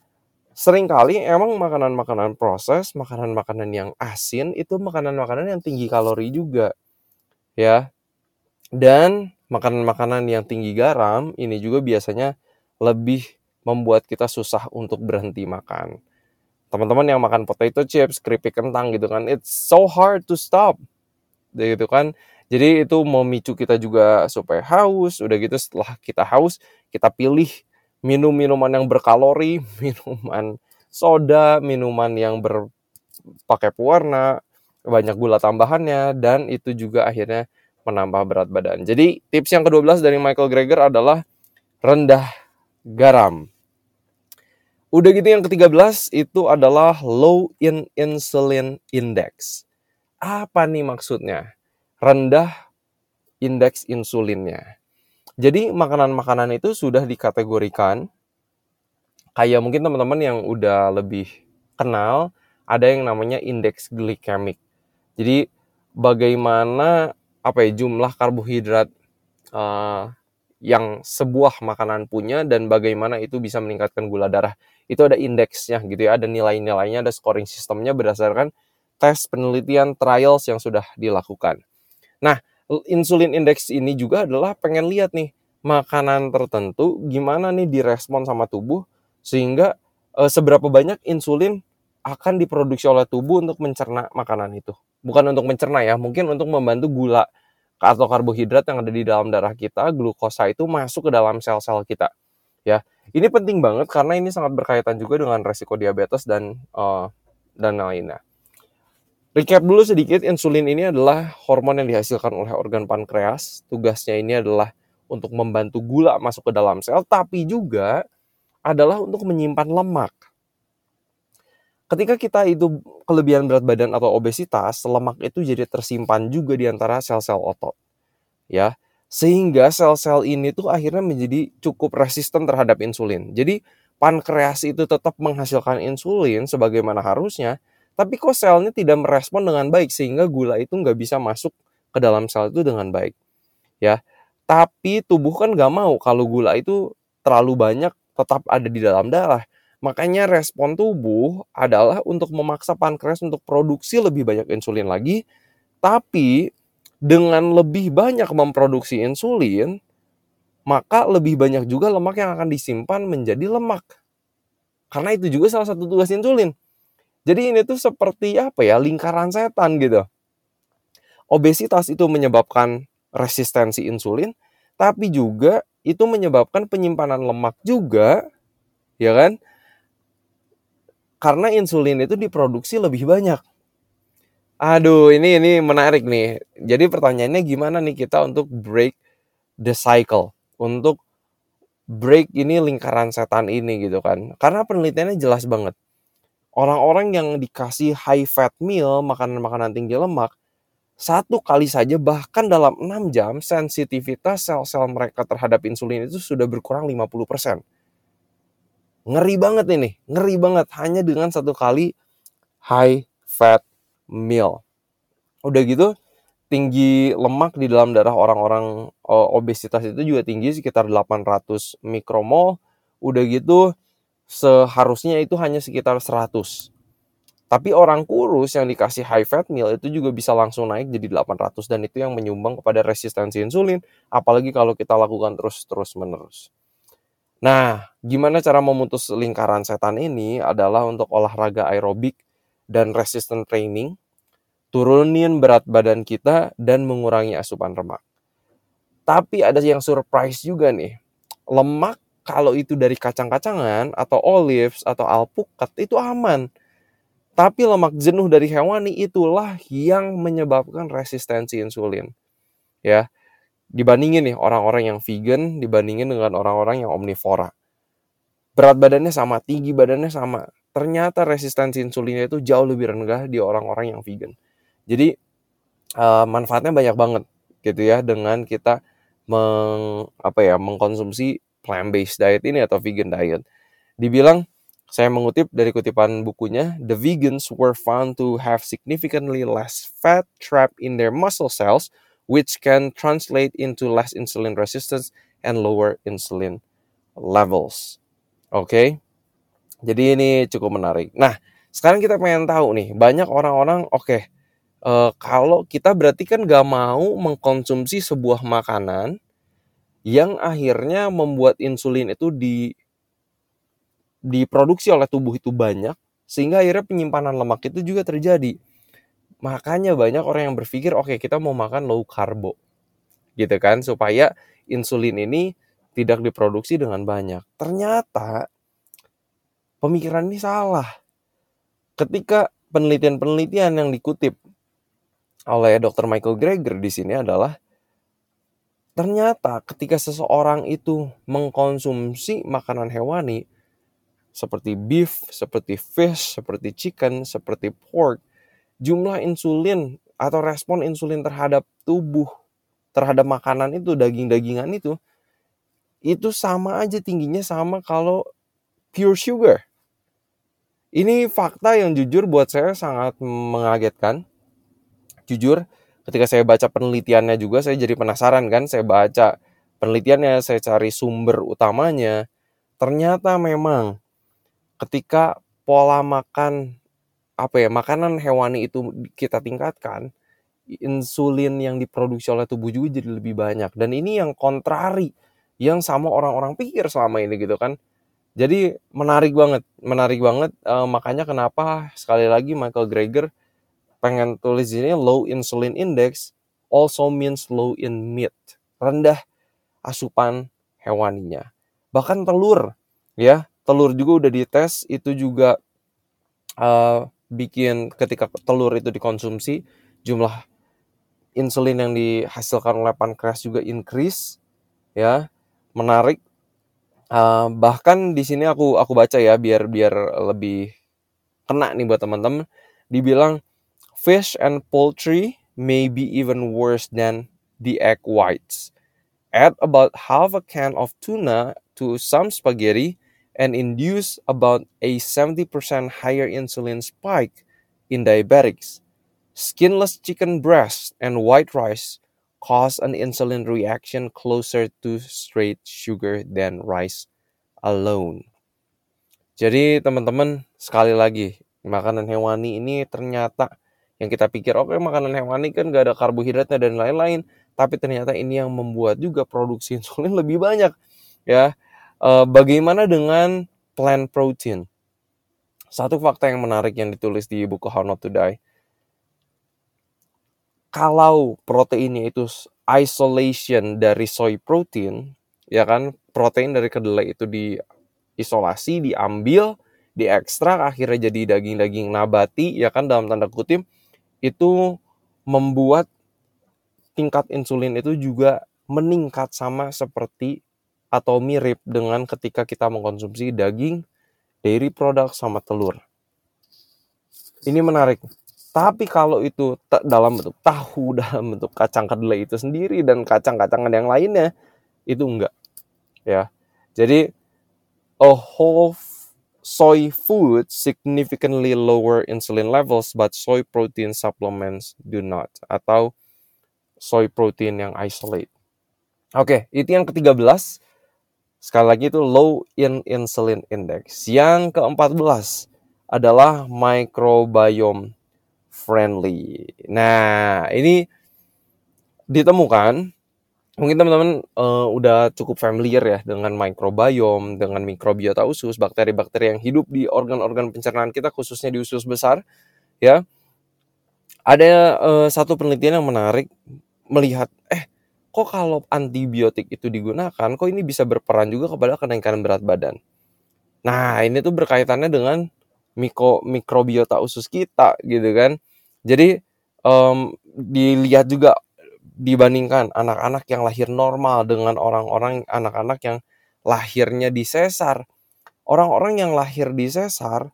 sering kali emang makanan-makanan proses, makanan-makanan yang asin itu makanan-makanan yang tinggi kalori juga. Ya. Dan makanan-makanan yang tinggi garam ini juga biasanya lebih membuat kita susah untuk berhenti makan. Teman-teman yang makan potato chips, keripik kentang gitu kan, it's so hard to stop gitu kan. Jadi itu memicu kita juga supaya haus udah gitu setelah kita haus kita pilih minum minuman yang berkalori minuman soda minuman yang berpakai pewarna banyak gula tambahannya dan itu juga akhirnya menambah berat badan. Jadi tips yang ke-12 dari Michael Greger adalah rendah garam. Udah gitu yang ke-13 itu adalah low in insulin index. Apa nih maksudnya? Rendah indeks insulinnya. Jadi makanan-makanan itu sudah dikategorikan kayak mungkin teman-teman yang udah lebih kenal ada yang namanya indeks glikemik. Jadi bagaimana apa ya jumlah karbohidrat uh, yang sebuah makanan punya dan bagaimana itu bisa meningkatkan gula darah. Itu ada indeksnya gitu ya, ada nilai-nilainya, ada scoring sistemnya berdasarkan tes penelitian trials yang sudah dilakukan. Nah, insulin index ini juga adalah pengen lihat nih makanan tertentu gimana nih direspon sama tubuh sehingga e, seberapa banyak insulin akan diproduksi oleh tubuh untuk mencerna makanan itu. Bukan untuk mencerna ya, mungkin untuk membantu gula atau karbohidrat yang ada di dalam darah kita, glukosa itu masuk ke dalam sel-sel kita. Ya, ini penting banget karena ini sangat berkaitan juga dengan resiko diabetes dan uh, dan lainnya. Recap dulu sedikit, insulin ini adalah hormon yang dihasilkan oleh organ pankreas. Tugasnya ini adalah untuk membantu gula masuk ke dalam sel, tapi juga adalah untuk menyimpan lemak. Ketika kita itu kelebihan berat badan atau obesitas, lemak itu jadi tersimpan juga di antara sel-sel otot. Ya, sehingga sel-sel ini tuh akhirnya menjadi cukup resisten terhadap insulin. Jadi pankreas itu tetap menghasilkan insulin sebagaimana harusnya, tapi kok selnya tidak merespon dengan baik sehingga gula itu nggak bisa masuk ke dalam sel itu dengan baik. Ya, tapi tubuh kan nggak mau kalau gula itu terlalu banyak tetap ada di dalam darah. Makanya respon tubuh adalah untuk memaksa pankreas untuk produksi lebih banyak insulin lagi, tapi dengan lebih banyak memproduksi insulin, maka lebih banyak juga lemak yang akan disimpan menjadi lemak. Karena itu juga salah satu tugas insulin. Jadi ini tuh seperti apa ya, lingkaran setan gitu. Obesitas itu menyebabkan resistensi insulin, tapi juga itu menyebabkan penyimpanan lemak juga, ya kan? Karena insulin itu diproduksi lebih banyak. Aduh, ini ini menarik nih. Jadi pertanyaannya gimana nih kita untuk break the cycle, untuk break ini lingkaran setan ini gitu kan? Karena penelitiannya jelas banget. Orang-orang yang dikasih high fat meal, makanan-makanan tinggi lemak, satu kali saja bahkan dalam 6 jam sensitivitas sel-sel mereka terhadap insulin itu sudah berkurang 50%. Ngeri banget ini, ngeri banget hanya dengan satu kali high fat meal. Udah gitu tinggi lemak di dalam darah orang-orang obesitas itu juga tinggi sekitar 800 mikromol. Udah gitu seharusnya itu hanya sekitar 100. Tapi orang kurus yang dikasih high fat meal itu juga bisa langsung naik jadi 800 dan itu yang menyumbang kepada resistensi insulin apalagi kalau kita lakukan terus-terus menerus. Nah, gimana cara memutus lingkaran setan ini adalah untuk olahraga aerobik dan resistant training, turunin berat badan kita dan mengurangi asupan lemak. Tapi ada yang surprise juga nih. Lemak kalau itu dari kacang-kacangan atau olives atau alpukat itu aman tapi lemak jenuh dari hewani itulah yang menyebabkan resistensi insulin. Ya. Dibandingin nih orang-orang yang vegan dibandingin dengan orang-orang yang omnivora. Berat badannya sama, tinggi badannya sama. Ternyata resistensi insulinnya itu jauh lebih rendah di orang-orang yang vegan. Jadi uh, manfaatnya banyak banget gitu ya dengan kita meng, apa ya mengkonsumsi plant based diet ini atau vegan diet. Dibilang saya mengutip dari kutipan bukunya, the vegans were found to have significantly less fat trapped in their muscle cells, which can translate into less insulin resistance and lower insulin levels. Oke, okay? jadi ini cukup menarik. Nah, sekarang kita pengen tahu nih, banyak orang-orang, oke, okay, uh, kalau kita berarti kan gak mau mengkonsumsi sebuah makanan yang akhirnya membuat insulin itu di diproduksi oleh tubuh itu banyak sehingga akhirnya penyimpanan lemak itu juga terjadi. Makanya banyak orang yang berpikir oke okay, kita mau makan low karbo. Gitu kan supaya insulin ini tidak diproduksi dengan banyak. Ternyata pemikiran ini salah. Ketika penelitian-penelitian yang dikutip oleh Dr. Michael Greger di sini adalah ternyata ketika seseorang itu mengkonsumsi makanan hewani, seperti beef, seperti fish, seperti chicken, seperti pork, jumlah insulin atau respon insulin terhadap tubuh, terhadap makanan itu, daging-dagingan itu, itu sama aja tingginya sama kalau pure sugar. Ini fakta yang jujur buat saya sangat mengagetkan. Jujur, ketika saya baca penelitiannya juga saya jadi penasaran kan, saya baca penelitiannya, saya cari sumber utamanya. Ternyata memang ketika pola makan apa ya makanan hewani itu kita tingkatkan insulin yang diproduksi oleh tubuh juga jadi lebih banyak dan ini yang kontrari yang sama orang-orang pikir selama ini gitu kan jadi menarik banget menarik banget uh, makanya kenapa sekali lagi Michael Greger pengen tulis ini low insulin index also means low in meat. Rendah asupan hewaninya. Bahkan telur ya. Telur juga udah dites itu juga uh, bikin ketika telur itu dikonsumsi jumlah insulin yang dihasilkan oleh pankreas juga increase ya. Menarik. Uh, bahkan di sini aku aku baca ya biar biar lebih kena nih buat teman-teman. Dibilang fish and poultry may be even worse than the egg whites add about half a can of tuna to some spaghetti and induce about a 70% higher insulin spike in diabetics. Skinless chicken breast and white rice cause an insulin reaction closer to straight sugar than rice alone. Jadi teman-teman sekali lagi makanan hewani ini ternyata yang kita pikir oke okay, makanan hewani kan gak ada karbohidratnya dan lain-lain tapi ternyata ini yang membuat juga produksi insulin lebih banyak ya. Uh, bagaimana dengan plant protein? Satu fakta yang menarik yang ditulis di buku How Not to Die. Kalau proteinnya itu isolation dari soy protein, ya kan, protein dari kedelai itu diisolasi, diambil, diekstrak, akhirnya jadi daging-daging nabati, ya kan, dalam tanda kutip, itu membuat tingkat insulin itu juga meningkat sama seperti atau mirip dengan ketika kita mengkonsumsi daging, dairy product sama telur. Ini menarik. Tapi kalau itu dalam bentuk tahu, dalam bentuk kacang kedelai itu sendiri dan kacang-kacangan yang lainnya, itu enggak. Ya. Jadi a whole soy food significantly lower insulin levels but soy protein supplements do not atau soy protein yang isolate. Oke, itu yang ke-13. Sekali lagi itu low in insulin index. Yang ke-14 adalah microbiome friendly. Nah, ini ditemukan mungkin teman-teman uh, udah cukup familiar ya dengan microbiome, dengan mikrobiota usus, bakteri-bakteri yang hidup di organ-organ pencernaan kita khususnya di usus besar ya. Ada uh, satu penelitian yang menarik melihat eh kok kalau antibiotik itu digunakan kok ini bisa berperan juga kepada kenaikan berat badan. Nah, ini tuh berkaitannya dengan mikro mikrobiota usus kita gitu kan. Jadi um, dilihat juga dibandingkan anak-anak yang lahir normal dengan orang-orang anak-anak yang lahirnya di sesar. Orang-orang yang lahir di sesar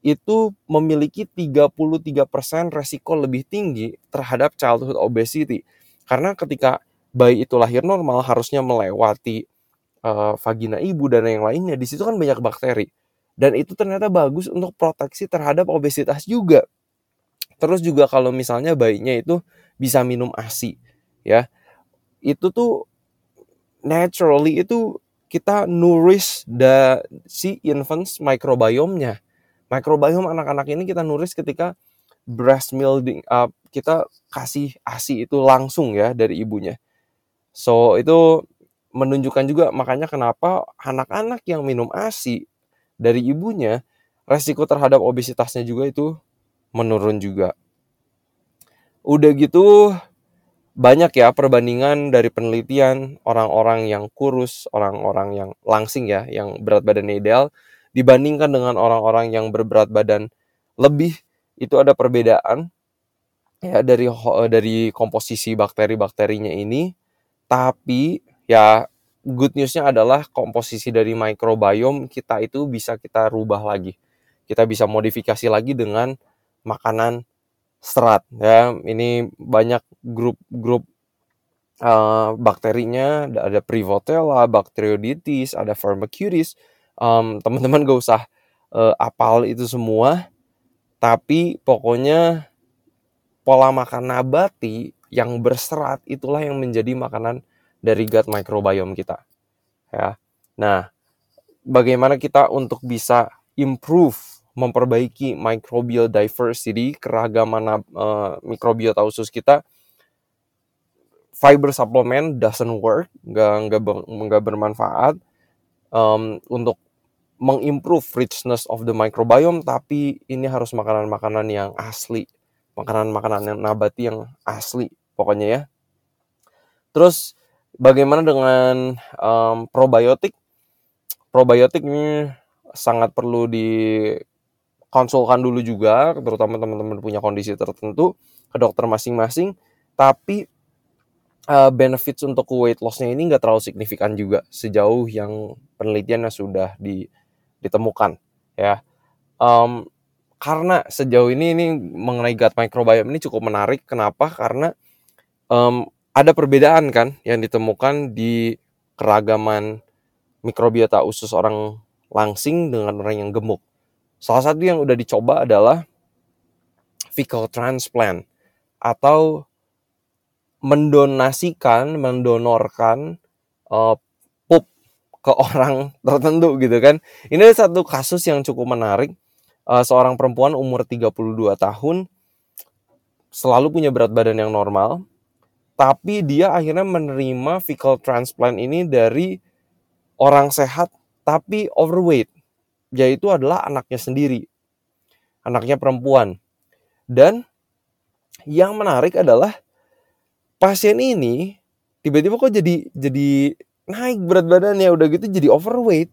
itu memiliki 33% resiko lebih tinggi terhadap childhood obesity karena ketika bayi itu lahir normal harusnya melewati uh, vagina ibu dan yang lainnya. Di situ kan banyak bakteri. Dan itu ternyata bagus untuk proteksi terhadap obesitas juga. Terus juga kalau misalnya bayinya itu bisa minum ASI ya. Itu tuh naturally itu kita nourish the si infants microbiome-nya. Microbiome anak-anak ini kita nourish ketika breast milking uh, kita kasih ASI itu langsung ya dari ibunya. So itu menunjukkan juga makanya kenapa anak-anak yang minum ASI dari ibunya resiko terhadap obesitasnya juga itu menurun juga. Udah gitu banyak ya perbandingan dari penelitian orang-orang yang kurus, orang-orang yang langsing ya, yang berat badannya ideal dibandingkan dengan orang-orang yang berberat badan lebih. Itu ada perbedaan ya dari dari komposisi bakteri-bakterinya ini. Tapi ya good newsnya adalah komposisi dari microbiome kita itu bisa kita rubah lagi. Kita bisa modifikasi lagi dengan makanan serat ya ini banyak grup-grup uh, bakterinya ada Prevotella, Bacteroidetes, ada Firmicutes um, teman-teman gak usah uh, apal itu semua tapi pokoknya pola makan nabati yang berserat itulah yang menjadi makanan dari gut microbiome kita. Ya. Nah, bagaimana kita untuk bisa improve memperbaiki microbial diversity, keragaman uh, mikrobiota usus kita, fiber supplement doesn't work, nggak nggak nggak bermanfaat um, untuk mengimprove richness of the microbiome, tapi ini harus makanan-makanan yang asli makanan-makanan yang nabati yang asli pokoknya ya. Terus bagaimana dengan um, probiotik? Probiotik ini sangat perlu dikonsulkan dulu juga, terutama teman-teman punya kondisi tertentu ke dokter masing-masing. Tapi uh, benefits untuk weight lossnya ini nggak terlalu signifikan juga sejauh yang penelitiannya sudah di, ditemukan ya. Um, karena sejauh ini ini mengenai gut microbiome ini cukup menarik. Kenapa? Karena um, ada perbedaan kan yang ditemukan di keragaman mikrobiota usus orang langsing dengan orang yang gemuk. Salah satu yang udah dicoba adalah fecal transplant atau mendonasikan, mendonorkan uh, pup ke orang tertentu gitu kan. Ini satu kasus yang cukup menarik uh, seorang perempuan umur 32 tahun selalu punya berat badan yang normal, tapi dia akhirnya menerima fecal transplant ini dari orang sehat tapi overweight, yaitu adalah anaknya sendiri, anaknya perempuan. Dan yang menarik adalah pasien ini tiba-tiba kok jadi jadi naik berat badannya udah gitu jadi overweight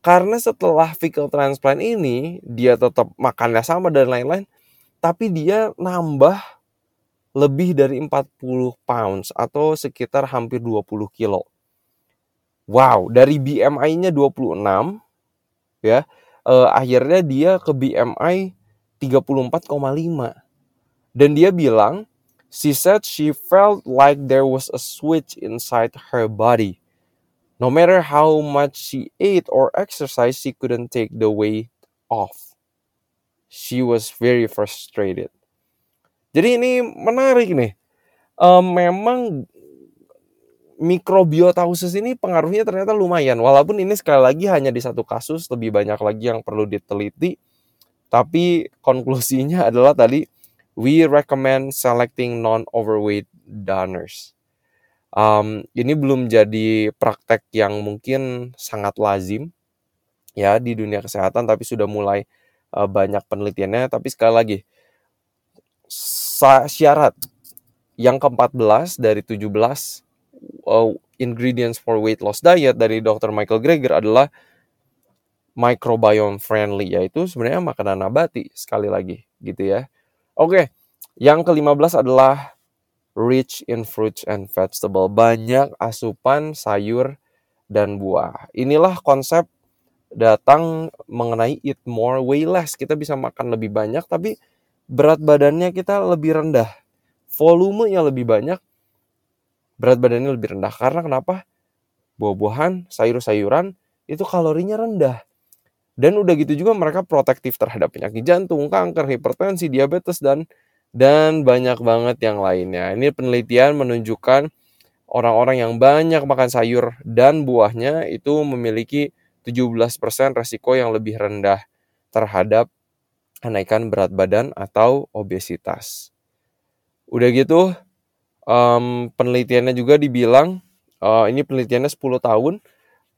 karena setelah fecal transplant ini dia tetap makannya sama dan lain-lain tapi dia nambah lebih dari 40 pounds atau sekitar hampir 20 kilo. Wow, dari BMI-nya 26 ya, eh, akhirnya dia ke BMI 34,5. Dan dia bilang She said she felt like there was a switch inside her body. No matter how much she ate or exercised, she couldn't take the weight off. She was very frustrated. Jadi ini menarik nih. Um, memang mikrobiota khusus ini pengaruhnya ternyata lumayan. Walaupun ini sekali lagi hanya di satu kasus, lebih banyak lagi yang perlu diteliti. Tapi konklusinya adalah tadi we recommend selecting non-overweight donors. Um, ini belum jadi praktek yang mungkin sangat lazim ya di dunia kesehatan, tapi sudah mulai uh, banyak penelitiannya. Tapi sekali lagi, syarat yang ke-14 dari 17 uh, ingredients for weight loss diet dari Dr. Michael Greger adalah microbiome friendly yaitu sebenarnya makanan nabati sekali lagi gitu ya. Oke, yang ke-15 adalah rich in fruits and vegetable. Banyak asupan sayur dan buah. Inilah konsep datang mengenai eat more, way less. Kita bisa makan lebih banyak, tapi berat badannya kita lebih rendah. Volumenya lebih banyak, berat badannya lebih rendah. Karena kenapa? Buah-buahan, sayur-sayuran, itu kalorinya rendah. Dan udah gitu juga mereka protektif terhadap penyakit jantung, kanker, hipertensi, diabetes, dan dan banyak banget yang lainnya. Ini penelitian menunjukkan orang-orang yang banyak makan sayur dan buahnya itu memiliki 17% resiko yang lebih rendah terhadap kenaikan berat badan atau obesitas. Udah gitu, um, penelitiannya juga dibilang, uh, ini penelitiannya 10 tahun,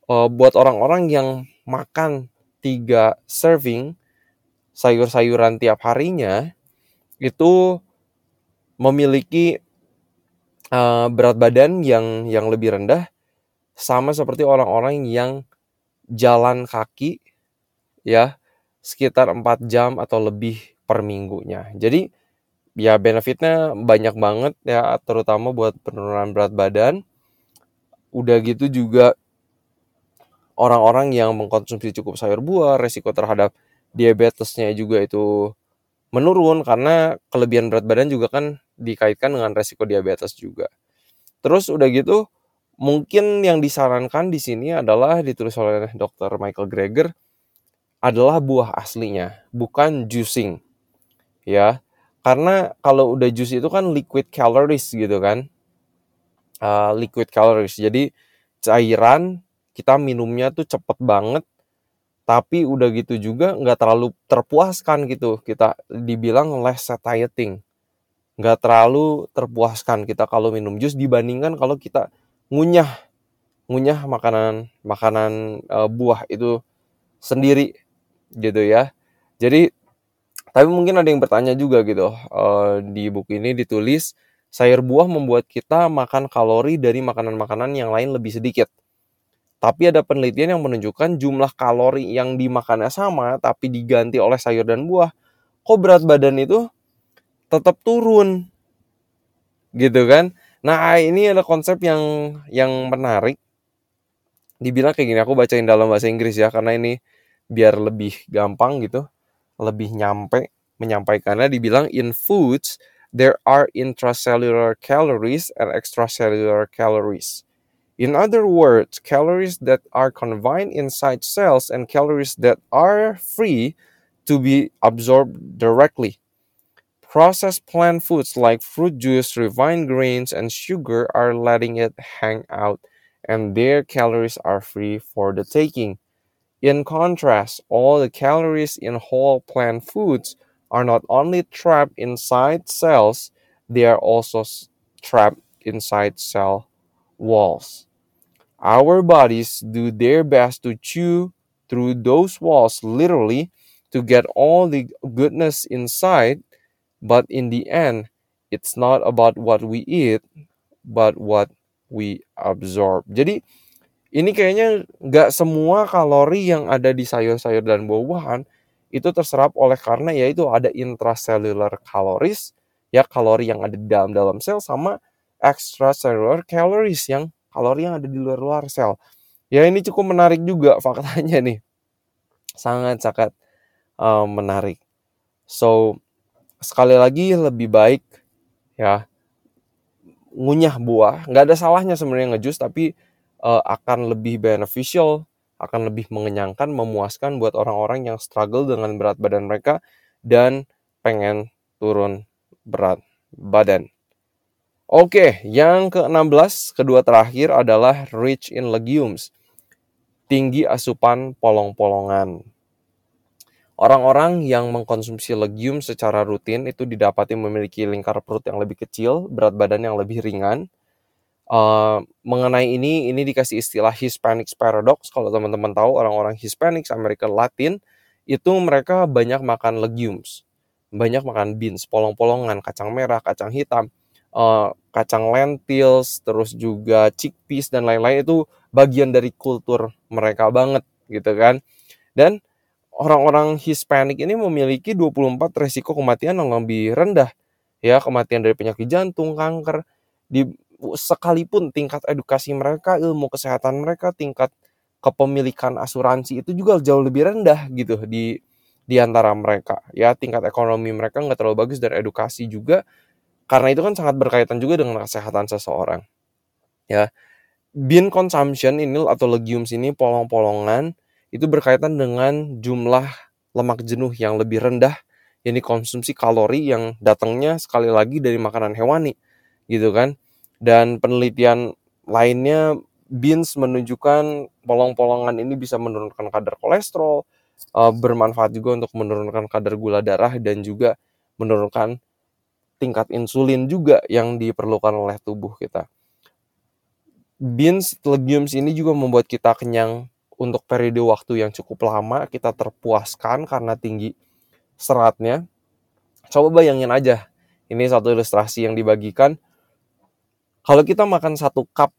uh, buat orang-orang yang makan tiga serving sayur-sayuran tiap harinya itu memiliki uh, berat badan yang yang lebih rendah sama seperti orang-orang yang jalan kaki ya sekitar 4 jam atau lebih per minggunya. Jadi ya benefitnya banyak banget ya terutama buat penurunan berat badan. Udah gitu juga orang-orang yang mengkonsumsi cukup sayur buah, resiko terhadap diabetesnya juga itu menurun karena kelebihan berat badan juga kan dikaitkan dengan resiko diabetes juga. Terus udah gitu mungkin yang disarankan di sini adalah ditulis oleh Dr. Michael Greger adalah buah aslinya, bukan juicing. Ya. Karena kalau udah jus itu kan liquid calories gitu kan. Uh, liquid calories. Jadi cairan kita minumnya tuh cepet banget tapi udah gitu juga nggak terlalu terpuaskan gitu kita dibilang less satiating nggak terlalu terpuaskan kita kalau minum jus dibandingkan kalau kita ngunyah ngunyah makanan makanan e, buah itu sendiri gitu ya jadi tapi mungkin ada yang bertanya juga gitu e, di buku ini ditulis sayur buah membuat kita makan kalori dari makanan-makanan yang lain lebih sedikit tapi ada penelitian yang menunjukkan jumlah kalori yang dimakannya sama tapi diganti oleh sayur dan buah. Kok berat badan itu tetap turun? Gitu kan? Nah, ini ada konsep yang yang menarik. Dibilang kayak gini, aku bacain dalam bahasa Inggris ya karena ini biar lebih gampang gitu, lebih nyampe menyampaikannya dibilang in foods there are intracellular calories and extracellular calories. In other words, calories that are confined inside cells and calories that are free to be absorbed directly. Processed plant foods like fruit juice, refined grains, and sugar are letting it hang out, and their calories are free for the taking. In contrast, all the calories in whole plant foods are not only trapped inside cells, they are also trapped inside cell walls. Our bodies do their best to chew through those walls literally to get all the goodness inside, but in the end, it's not about what we eat, but what we absorb. Jadi ini kayaknya nggak semua kalori yang ada di sayur-sayur dan buah-buahan itu terserap oleh karena yaitu ada intracellular calories ya kalori yang ada di dalam dalam sel sama extracellular calories yang kalori yang ada di luar-luar sel. Ya ini cukup menarik juga faktanya nih. Sangat sangat um, menarik. So sekali lagi lebih baik ya ngunyah buah. Nggak ada salahnya sebenarnya ngejus tapi uh, akan lebih beneficial, akan lebih mengenyangkan, memuaskan buat orang-orang yang struggle dengan berat badan mereka dan pengen turun berat badan. Oke, yang ke-16, kedua terakhir adalah rich in legumes. Tinggi asupan polong-polongan. Orang-orang yang mengkonsumsi legume secara rutin itu didapati memiliki lingkar perut yang lebih kecil, berat badan yang lebih ringan. Uh, mengenai ini, ini dikasih istilah Hispanic Paradox. Kalau teman-teman tahu, orang-orang Hispanic, Amerika Latin, itu mereka banyak makan legumes. Banyak makan beans, polong-polongan, kacang merah, kacang hitam uh, kacang lentils, terus juga chickpeas dan lain-lain itu bagian dari kultur mereka banget gitu kan. Dan orang-orang Hispanic ini memiliki 24 resiko kematian yang lebih rendah. Ya, kematian dari penyakit jantung, kanker, di sekalipun tingkat edukasi mereka, ilmu kesehatan mereka, tingkat kepemilikan asuransi itu juga jauh lebih rendah gitu di di antara mereka. Ya, tingkat ekonomi mereka nggak terlalu bagus dan edukasi juga karena itu kan sangat berkaitan juga dengan kesehatan seseorang. Ya. Bean consumption ini atau legumes ini polong-polongan itu berkaitan dengan jumlah lemak jenuh yang lebih rendah yang dikonsumsi kalori yang datangnya sekali lagi dari makanan hewani gitu kan. Dan penelitian lainnya beans menunjukkan polong-polongan ini bisa menurunkan kadar kolesterol, eh, bermanfaat juga untuk menurunkan kadar gula darah dan juga menurunkan tingkat insulin juga yang diperlukan oleh tubuh kita. Beans, legumes ini juga membuat kita kenyang untuk periode waktu yang cukup lama, kita terpuaskan karena tinggi seratnya. Coba bayangin aja, ini satu ilustrasi yang dibagikan. Kalau kita makan satu cup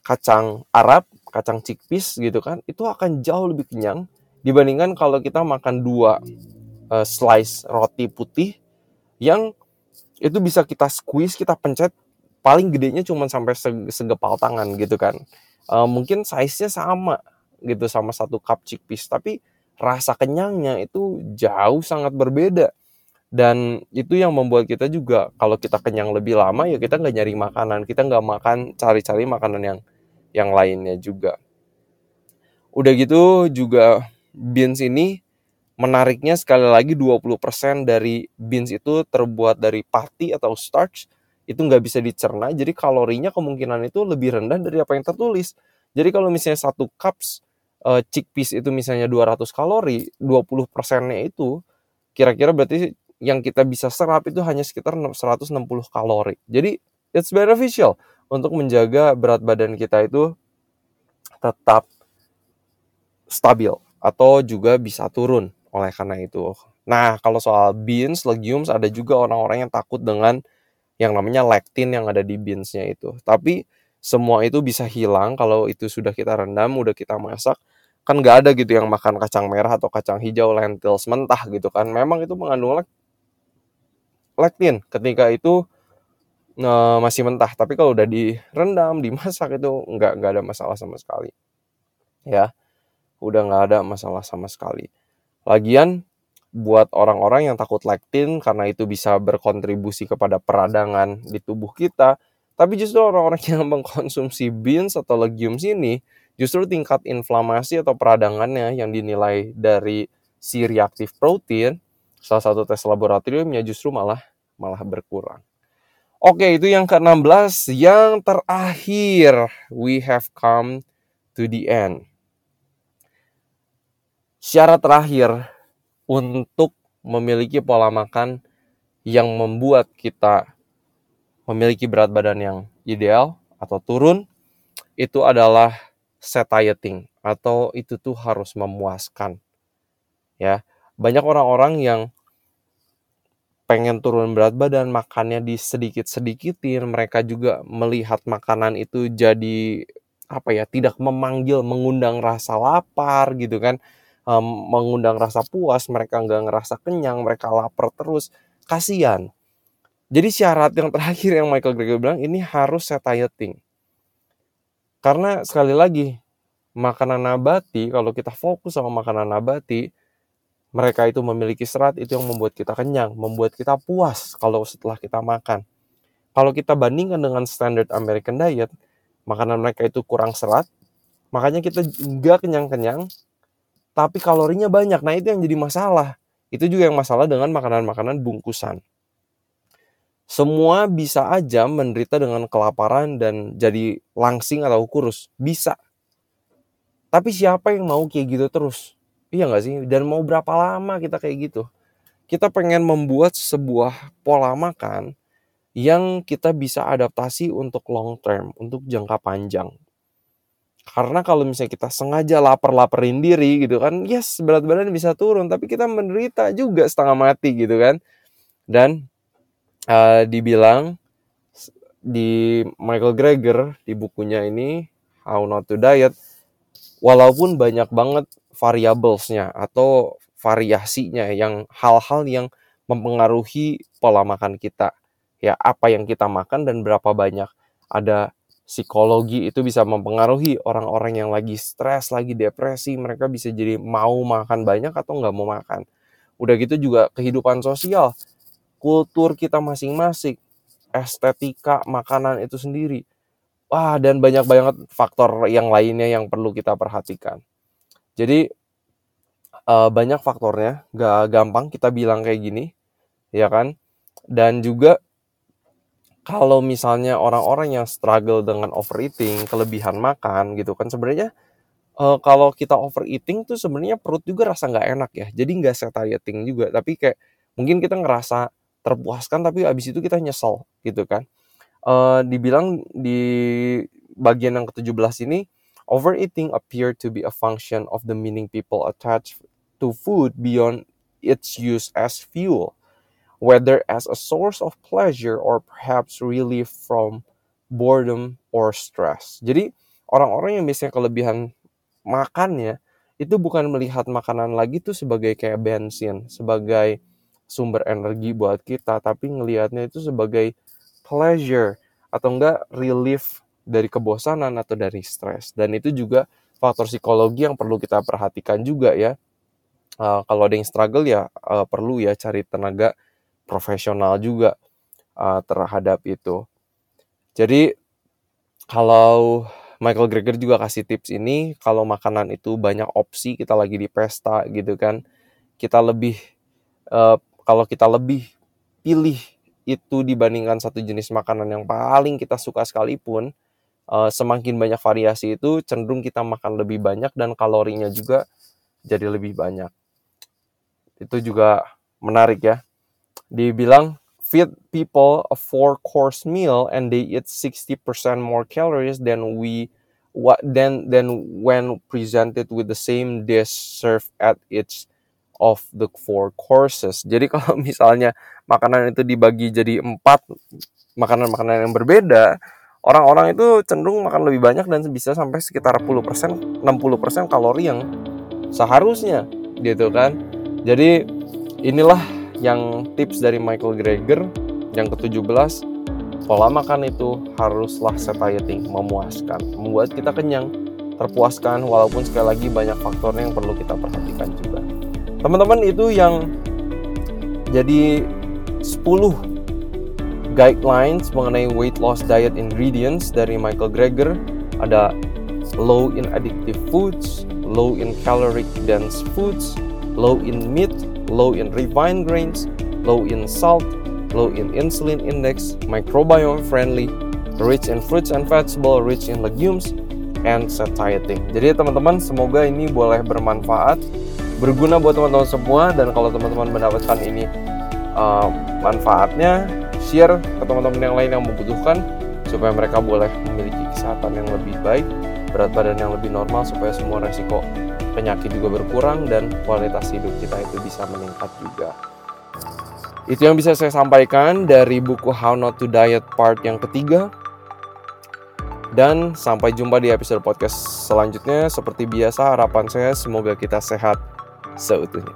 kacang Arab, kacang chickpeas gitu kan, itu akan jauh lebih kenyang dibandingkan kalau kita makan dua uh, slice roti putih yang itu bisa kita squeeze kita pencet paling gedenya cuma sampai segepal tangan gitu kan. Uh, mungkin size-nya sama gitu sama satu cup chickpeas tapi rasa kenyangnya itu jauh sangat berbeda dan itu yang membuat kita juga kalau kita kenyang lebih lama ya kita nggak nyari makanan. Kita nggak makan cari-cari makanan yang yang lainnya juga. Udah gitu juga beans ini Menariknya sekali lagi 20% dari beans itu terbuat dari pati atau starch itu nggak bisa dicerna. Jadi kalorinya kemungkinan itu lebih rendah dari apa yang tertulis. Jadi kalau misalnya satu cups uh, chickpeas itu misalnya 200 kalori, 20 persennya itu kira-kira berarti yang kita bisa serap itu hanya sekitar 160 kalori. Jadi it's beneficial untuk menjaga berat badan kita itu tetap stabil atau juga bisa turun oleh karena itu. Nah, kalau soal beans, legumes, ada juga orang-orang yang takut dengan yang namanya lectin yang ada di beansnya itu. Tapi semua itu bisa hilang kalau itu sudah kita rendam, udah kita masak. Kan nggak ada gitu yang makan kacang merah atau kacang hijau, lentils mentah gitu kan. Memang itu mengandung lectin ketika itu e, masih mentah. Tapi kalau udah direndam, dimasak itu nggak nggak ada masalah sama sekali. Ya, udah nggak ada masalah sama sekali. Lagian buat orang-orang yang takut lectin karena itu bisa berkontribusi kepada peradangan di tubuh kita, tapi justru orang-orang yang mengkonsumsi beans atau legumes ini justru tingkat inflamasi atau peradangannya yang dinilai dari si reaktif protein salah satu tes laboratoriumnya justru malah malah berkurang. Oke, itu yang ke-16. Yang terakhir, we have come to the end syarat terakhir untuk memiliki pola makan yang membuat kita memiliki berat badan yang ideal atau turun itu adalah satiating atau itu tuh harus memuaskan. Ya, banyak orang-orang yang pengen turun berat badan, makannya di sedikit-sedikitin, mereka juga melihat makanan itu jadi apa ya, tidak memanggil, mengundang rasa lapar gitu kan, um, mengundang rasa puas, mereka nggak ngerasa kenyang, mereka lapar terus, kasihan. Jadi syarat yang terakhir yang Michael Greger bilang ini harus satiating. Karena sekali lagi makanan nabati kalau kita fokus sama makanan nabati mereka itu memiliki serat itu yang membuat kita kenyang, membuat kita puas kalau setelah kita makan. Kalau kita bandingkan dengan standard American diet, makanan mereka itu kurang serat, makanya kita nggak kenyang-kenyang, tapi kalorinya banyak. Nah itu yang jadi masalah. Itu juga yang masalah dengan makanan-makanan bungkusan. Semua bisa aja menderita dengan kelaparan dan jadi langsing atau kurus. Bisa. Tapi siapa yang mau kayak gitu terus? Iya nggak sih? Dan mau berapa lama kita kayak gitu? Kita pengen membuat sebuah pola makan yang kita bisa adaptasi untuk long term, untuk jangka panjang. Karena kalau misalnya kita sengaja lapar-laparin diri gitu kan, yes berat badan bisa turun, tapi kita menderita juga setengah mati gitu kan. Dan uh, dibilang di Michael Greger di bukunya ini How Not to Diet, walaupun banyak banget variablesnya atau variasinya yang hal-hal yang mempengaruhi pola makan kita. Ya apa yang kita makan dan berapa banyak ada psikologi itu bisa mempengaruhi orang-orang yang lagi stres lagi depresi mereka bisa jadi mau makan banyak atau nggak mau makan. Udah gitu juga kehidupan sosial kultur kita masing-masing estetika makanan itu sendiri. Wah dan banyak banget faktor yang lainnya yang perlu kita perhatikan jadi uh, banyak faktornya, gak gampang kita bilang kayak gini, ya kan? Dan juga kalau misalnya orang-orang yang struggle dengan overeating, kelebihan makan gitu kan sebenarnya uh, kalau kita overeating tuh sebenarnya perut juga rasa nggak enak ya. Jadi nggak satiating juga, tapi kayak mungkin kita ngerasa terpuaskan tapi abis itu kita nyesel gitu kan. Uh, dibilang di bagian yang ke-17 ini Overeating appear to be a function of the meaning people attach to food beyond its use as fuel, whether as a source of pleasure or perhaps relief from boredom or stress. Jadi orang-orang yang biasanya kelebihan makannya itu bukan melihat makanan lagi tuh sebagai kayak bensin, sebagai sumber energi buat kita, tapi ngelihatnya itu sebagai pleasure atau enggak relief dari kebosanan atau dari stres. Dan itu juga faktor psikologi yang perlu kita perhatikan juga ya. Uh, kalau ada yang struggle ya uh, perlu ya cari tenaga profesional juga uh, terhadap itu. Jadi kalau Michael Greger juga kasih tips ini kalau makanan itu banyak opsi kita lagi di pesta gitu kan kita lebih uh, kalau kita lebih pilih itu dibandingkan satu jenis makanan yang paling kita suka sekalipun uh, semakin banyak variasi itu cenderung kita makan lebih banyak dan kalorinya juga jadi lebih banyak. Itu juga menarik ya. Dibilang feed people a four course meal and they eat 60% more calories than we what then then when presented with the same dish served at each of the four courses. Jadi kalau misalnya makanan itu dibagi jadi empat makanan-makanan yang berbeda, orang-orang itu cenderung makan lebih banyak dan bisa sampai sekitar 10%, 60% kalori yang seharusnya gitu kan. Jadi inilah yang tips dari Michael Greger yang ke-17 pola makan itu haruslah satiating, memuaskan, membuat kita kenyang, terpuaskan walaupun sekali lagi banyak faktornya yang perlu kita perhatikan juga. Teman-teman itu yang jadi 10 guidelines mengenai weight loss diet ingredients dari Michael Greger ada low in addictive foods, low in caloric dense foods, low in meat, low in refined grains, low in salt, low in insulin index, microbiome friendly, rich in fruits and vegetables, rich in legumes, and satiety. Jadi teman-teman semoga ini boleh bermanfaat, berguna buat teman-teman semua dan kalau teman-teman mendapatkan ini uh, manfaatnya share ke teman-teman yang lain yang membutuhkan supaya mereka boleh memiliki kesehatan yang lebih baik, berat badan yang lebih normal supaya semua resiko penyakit juga berkurang dan kualitas hidup kita itu bisa meningkat juga. Itu yang bisa saya sampaikan dari buku How Not to Diet part yang ketiga. Dan sampai jumpa di episode podcast selanjutnya. Seperti biasa harapan saya semoga kita sehat seutuhnya.